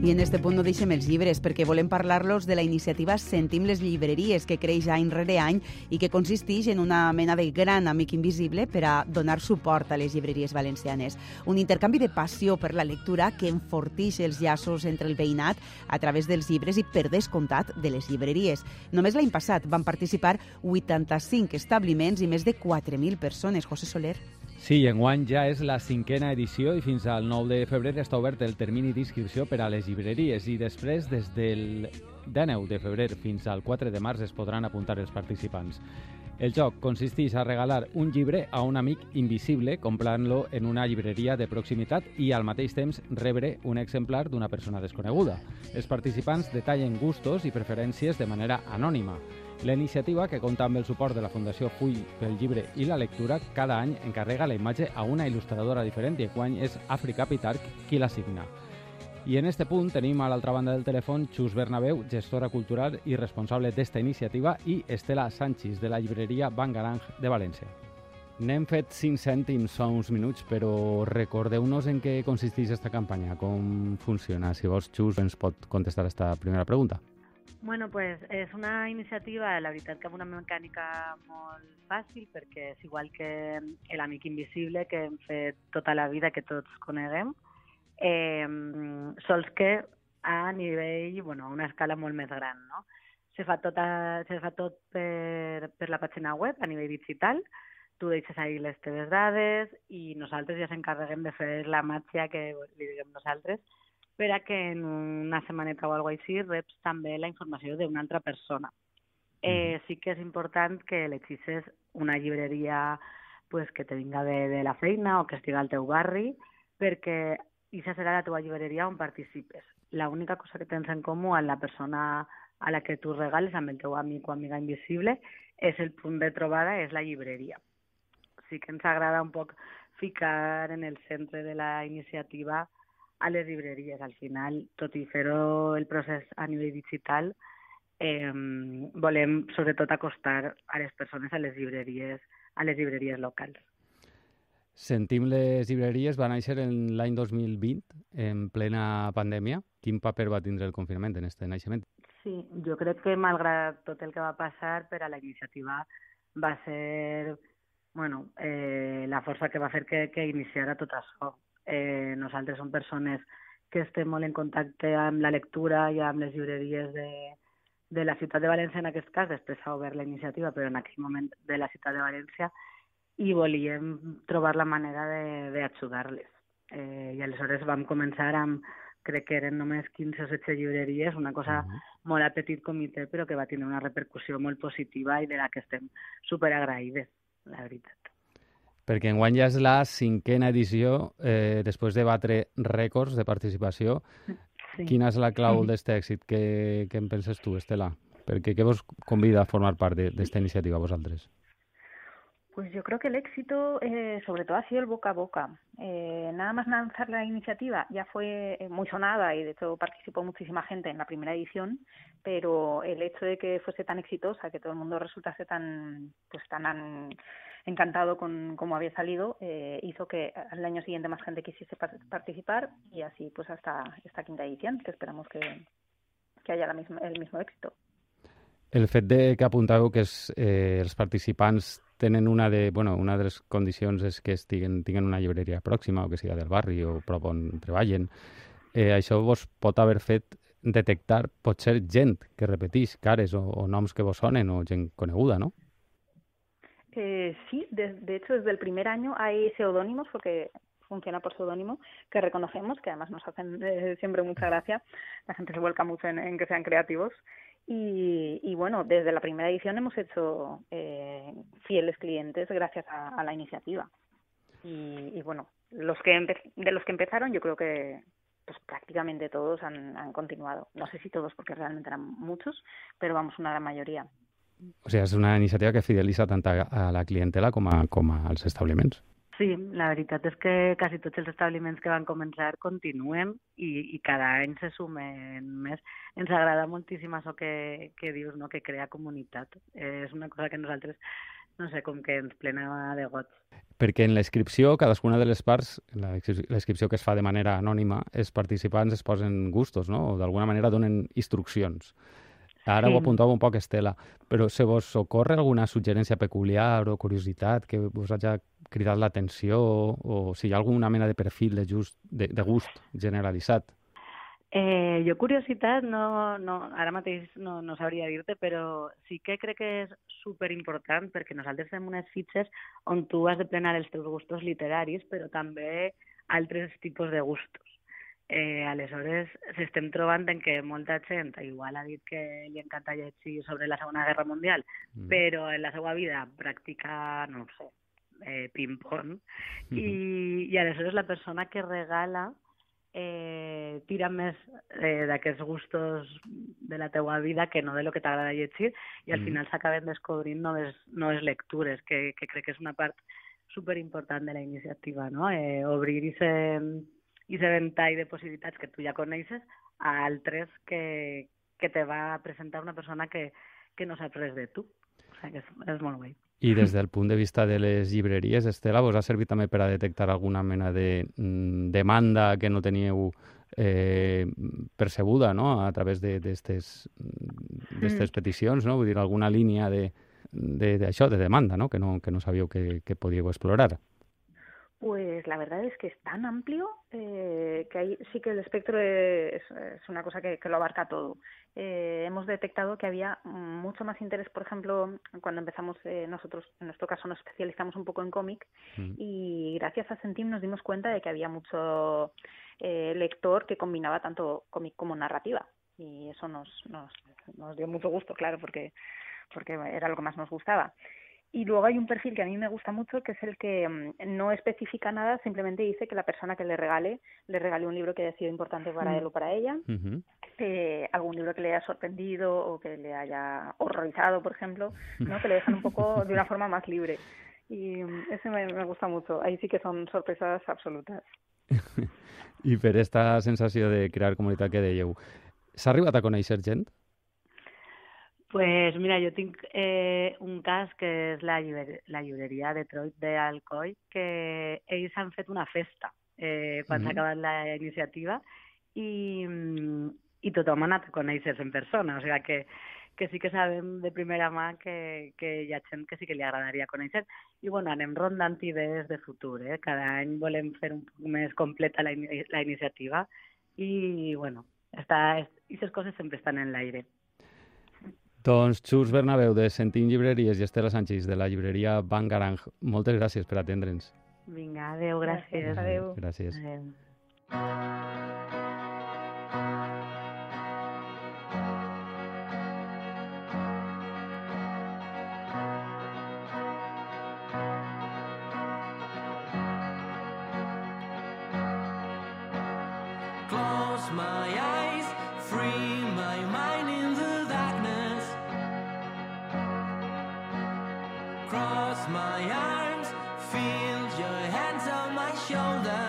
I en este punt no deixem els llibres, perquè volem parlar-los de la iniciativa Sentim les llibreries, que creix any rere any i que consisteix en una mena de gran amic invisible per a donar suport a les llibreries valencianes. Un intercanvi de passió per la lectura que enfortix els llaços entre el veïnat a través dels llibres i, per descomptat, de les llibreries. Només l'any passat van participar 85 establiments i més de 4.000 persones. José Soler. Sí, enguany ja és la cinquena edició i fins al 9 de febrer està obert el termini d'inscripció per a les llibreries i després, des del 19 de febrer fins al 4 de març, es podran apuntar els participants. El joc consisteix a regalar un llibre a un amic invisible comprant-lo en una llibreria de proximitat i al mateix temps rebre un exemplar d'una persona desconeguda. Els participants detallen gustos i preferències de manera anònima. La iniciativa, que compta amb el suport de la Fundació Full pel llibre i la lectura, cada any encarrega la imatge a una il·lustradora diferent i enguany és Àfrica Pitarc qui la signa. I en este punt tenim a l'altra banda del telèfon Xus Bernabeu, gestora cultural i responsable d'esta iniciativa, i Estela Sánchez, de la llibreria Bangarang de València. N'hem fet 5 cèntims fa uns minuts, però recordeu-nos en què consisteix aquesta campanya, com funciona. Si vols, Xus, ens pot contestar aquesta primera pregunta. Bueno, pues és una iniciativa, la veritat que amb una mecànica molt fàcil, perquè és igual que l'amic invisible que hem fet tota la vida, que tots coneguem, eh, sols que a nivell, bueno, a una escala molt més gran, no? Se fa, tota, se fa tot per, per la pàgina web a nivell digital, tu deixes ahir les teves dades i nosaltres ja s'encarreguem de fer la màgia que li diguem nosaltres, per a que en una setmaneta o alguna així reps també la informació d'una altra persona. Eh, sí que és important que l'existes una llibreria pues, que te vinga de, de la feina o que estigui al teu barri, perquè aquesta serà la teva llibreria on participes. L'única cosa que tens en comú amb la persona a la que tu regales, amb el teu amic o amiga invisible, és el punt de trobada, és la llibreria. Sí que ens agrada un poc ficar en el centre de la iniciativa a les llibreries. Al final, tot i fer-ho el procés a nivell digital, eh, volem sobretot acostar a les persones a les llibreries, a les llibreries locals. Sentim les llibreries va néixer en l'any 2020, en plena pandèmia. Quin paper va tindre el confinament en aquest naixement? Sí, jo crec que malgrat tot el que va passar, per a la iniciativa va ser bueno, eh, la força que va fer que, que iniciara tot això. Eh, nosaltres som persones que estem molt en contacte amb la lectura i amb les llibreries de, de la ciutat de València en aquest cas, després s'ha obert la iniciativa, però en aquell moment de la ciutat de València, i volíem trobar la manera d'ajudar-les. Eh, I aleshores vam començar amb, crec que eren només 15 o 16 llibreries, una cosa uh -huh. molt a petit comitè, però que va tenir una repercussió molt positiva i de la que estem superagraïdes, la veritat perquè enguany ja és la cinquena edició, eh, després de batre rècords de participació. Sí. Quina és la clau d'aquest èxit? Què, què en penses tu, Estela? Perquè què vos convida a formar part d'esta iniciativa, vosaltres? Pues yo creo que el éxito, eh, sobre todo, ha sido el boca a boca. Eh, nada más lanzar la iniciativa ya fue eh, muy sonada y de hecho participó muchísima gente en la primera edición, pero el hecho de que fuese tan exitosa, que todo el mundo resultase tan, pues tan encantado con cómo había salido, eh, hizo que al año siguiente más gente quisiese participar y así pues hasta esta quinta edición, que esperamos que, que haya la misma, el mismo éxito. El fet de que apunteu que els, eh, els participants tenen una de, bueno, una de les condicions és que estiguen, tinguin una llibreria pròxima o que sigui del barri o prop on treballen. Eh, això vos pot haver fet detectar potser gent que repeteix cares o, o noms que vos sonen o gent coneguda, no? Eh, sí, de, de, hecho desde el primer año hay seudónimos porque funciona por seudónimo que reconocemos, que además nos hacen eh, siempre mucha gracia. La gente se vuelca mucho en, en que sean creativos. Y, y, bueno, desde la primera edición hemos hecho eh, fieles clientes gracias a, a la iniciativa. Y, y, bueno, los que de los que empezaron yo creo que pues prácticamente todos han, han continuado. No sé si todos porque realmente eran muchos, pero vamos, una gran mayoría. O sigui, és una iniciativa que fidelitza tant a la clientela com, a, com als establiments. Sí, la veritat és que quasi tots els establiments que van començar continuen i, i cada any se sumen més. Ens agrada moltíssim això que, que dius, no? que crea comunitat. Eh, és una cosa que nosaltres no sé, com que ens plena de goig. Perquè en l'inscripció, cadascuna de les parts, la que es fa de manera anònima, els participants es posen gustos, no? O d'alguna manera donen instruccions. Ara sí. ho apuntava un poc Estela, però se vos ocorre alguna suggerència peculiar o curiositat que us hagi cridat l'atenció o si hi ha alguna mena de perfil de, just, de, de gust generalitzat? Eh, jo curiositat no, no, ara mateix no, no sabria dir-te, però sí que crec que és super important perquè nosaltres fem unes fitxes on tu has de plenar els teus gustos literaris, però també altres tipus de gustos. Eh, aleshores, s'estem trobant en que molta gent, igual ha dit que li encanta llegir sobre la Segona Guerra Mundial, mm. però en la seva vida practica, no sé, eh, ping-pong, mm -hmm. i, i aleshores la persona que regala eh, tira més eh, d'aquests gustos de la teua vida que no de lo que t'agrada llegir i al mm. final s'acaben descobrint noves, noves lectures, que, que crec que és una part superimportant de la iniciativa, no? Eh, obrir i ser i aquest ventall de possibilitats que tu ja coneixes a altres que, que te va presentar una persona que, que no sap res de tu. O sigui que és, és molt guai. I des del punt de vista de les llibreries, Estela, vos ha servit també per a detectar alguna mena de mm, demanda que no teníeu eh, percebuda no? a través d'aquestes mm. peticions, no? vull dir, alguna línia de, de, de, de demanda no? Que, no, que no sabíeu que, que podíeu explorar. Pues la verdad es que es tan amplio eh, que ahí sí que el espectro es, es una cosa que, que, lo abarca todo. Eh, hemos detectado que había mucho más interés, por ejemplo, cuando empezamos eh, nosotros, en nuestro caso nos especializamos un poco en cómic mm. y gracias a Sentim nos dimos cuenta de que había mucho eh, lector que combinaba tanto cómic como narrativa y eso nos, nos, nos dio mucho gusto, claro, porque, porque era lo que más nos gustaba. Y luego hay un perfil que a mí me gusta mucho, que es el que mm, no especifica nada, simplemente dice que la persona que le regale, le regale un libro que haya sido importante para él o para ella, eh, algún libro que le haya sorprendido o que le haya horrorizado, por ejemplo, ¿no? que le dejan un poco de una forma más libre. Y mm, ese me, me gusta mucho. Ahí sí que son sorpresas absolutas. I per esta sensació de crear comunitat que dèieu, s'ha arribat a conèixer gent? Pues mira, jo tinc eh, un cas que és la, llibre, la llibreria Detroit d'Alcoi, que ells han fet una festa eh, quan mm -hmm. s'ha acabat la iniciativa i, i tothom ha anat a conèixer-se en persona, o sigui que, que sí que sabem de primera mà que, que hi ha gent que sí que li agradaria conèixer i bueno, anem rondant idees de futur, eh? cada any volem fer un poc més completa la, la iniciativa i bueno, està, aquestes coses sempre estan en l'aire. Doncs Xus Bernabeu, de Sentim Llibreries, i Estela Sánchez, de la llibreria Bangarang, moltes gràcies per atendre'ns. Vinga, adeu, gràcies. Adeu. Gràcies. Adeu. Cross my arms, feel your hands on my shoulder.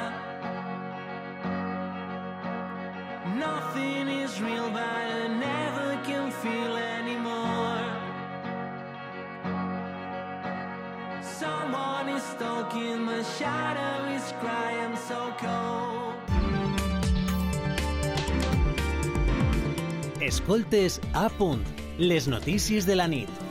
Nothing is real, but I never can feel anymore. Someone is stalking my shadow is crying so cold. Escoltes a punt, les notícies de la nit.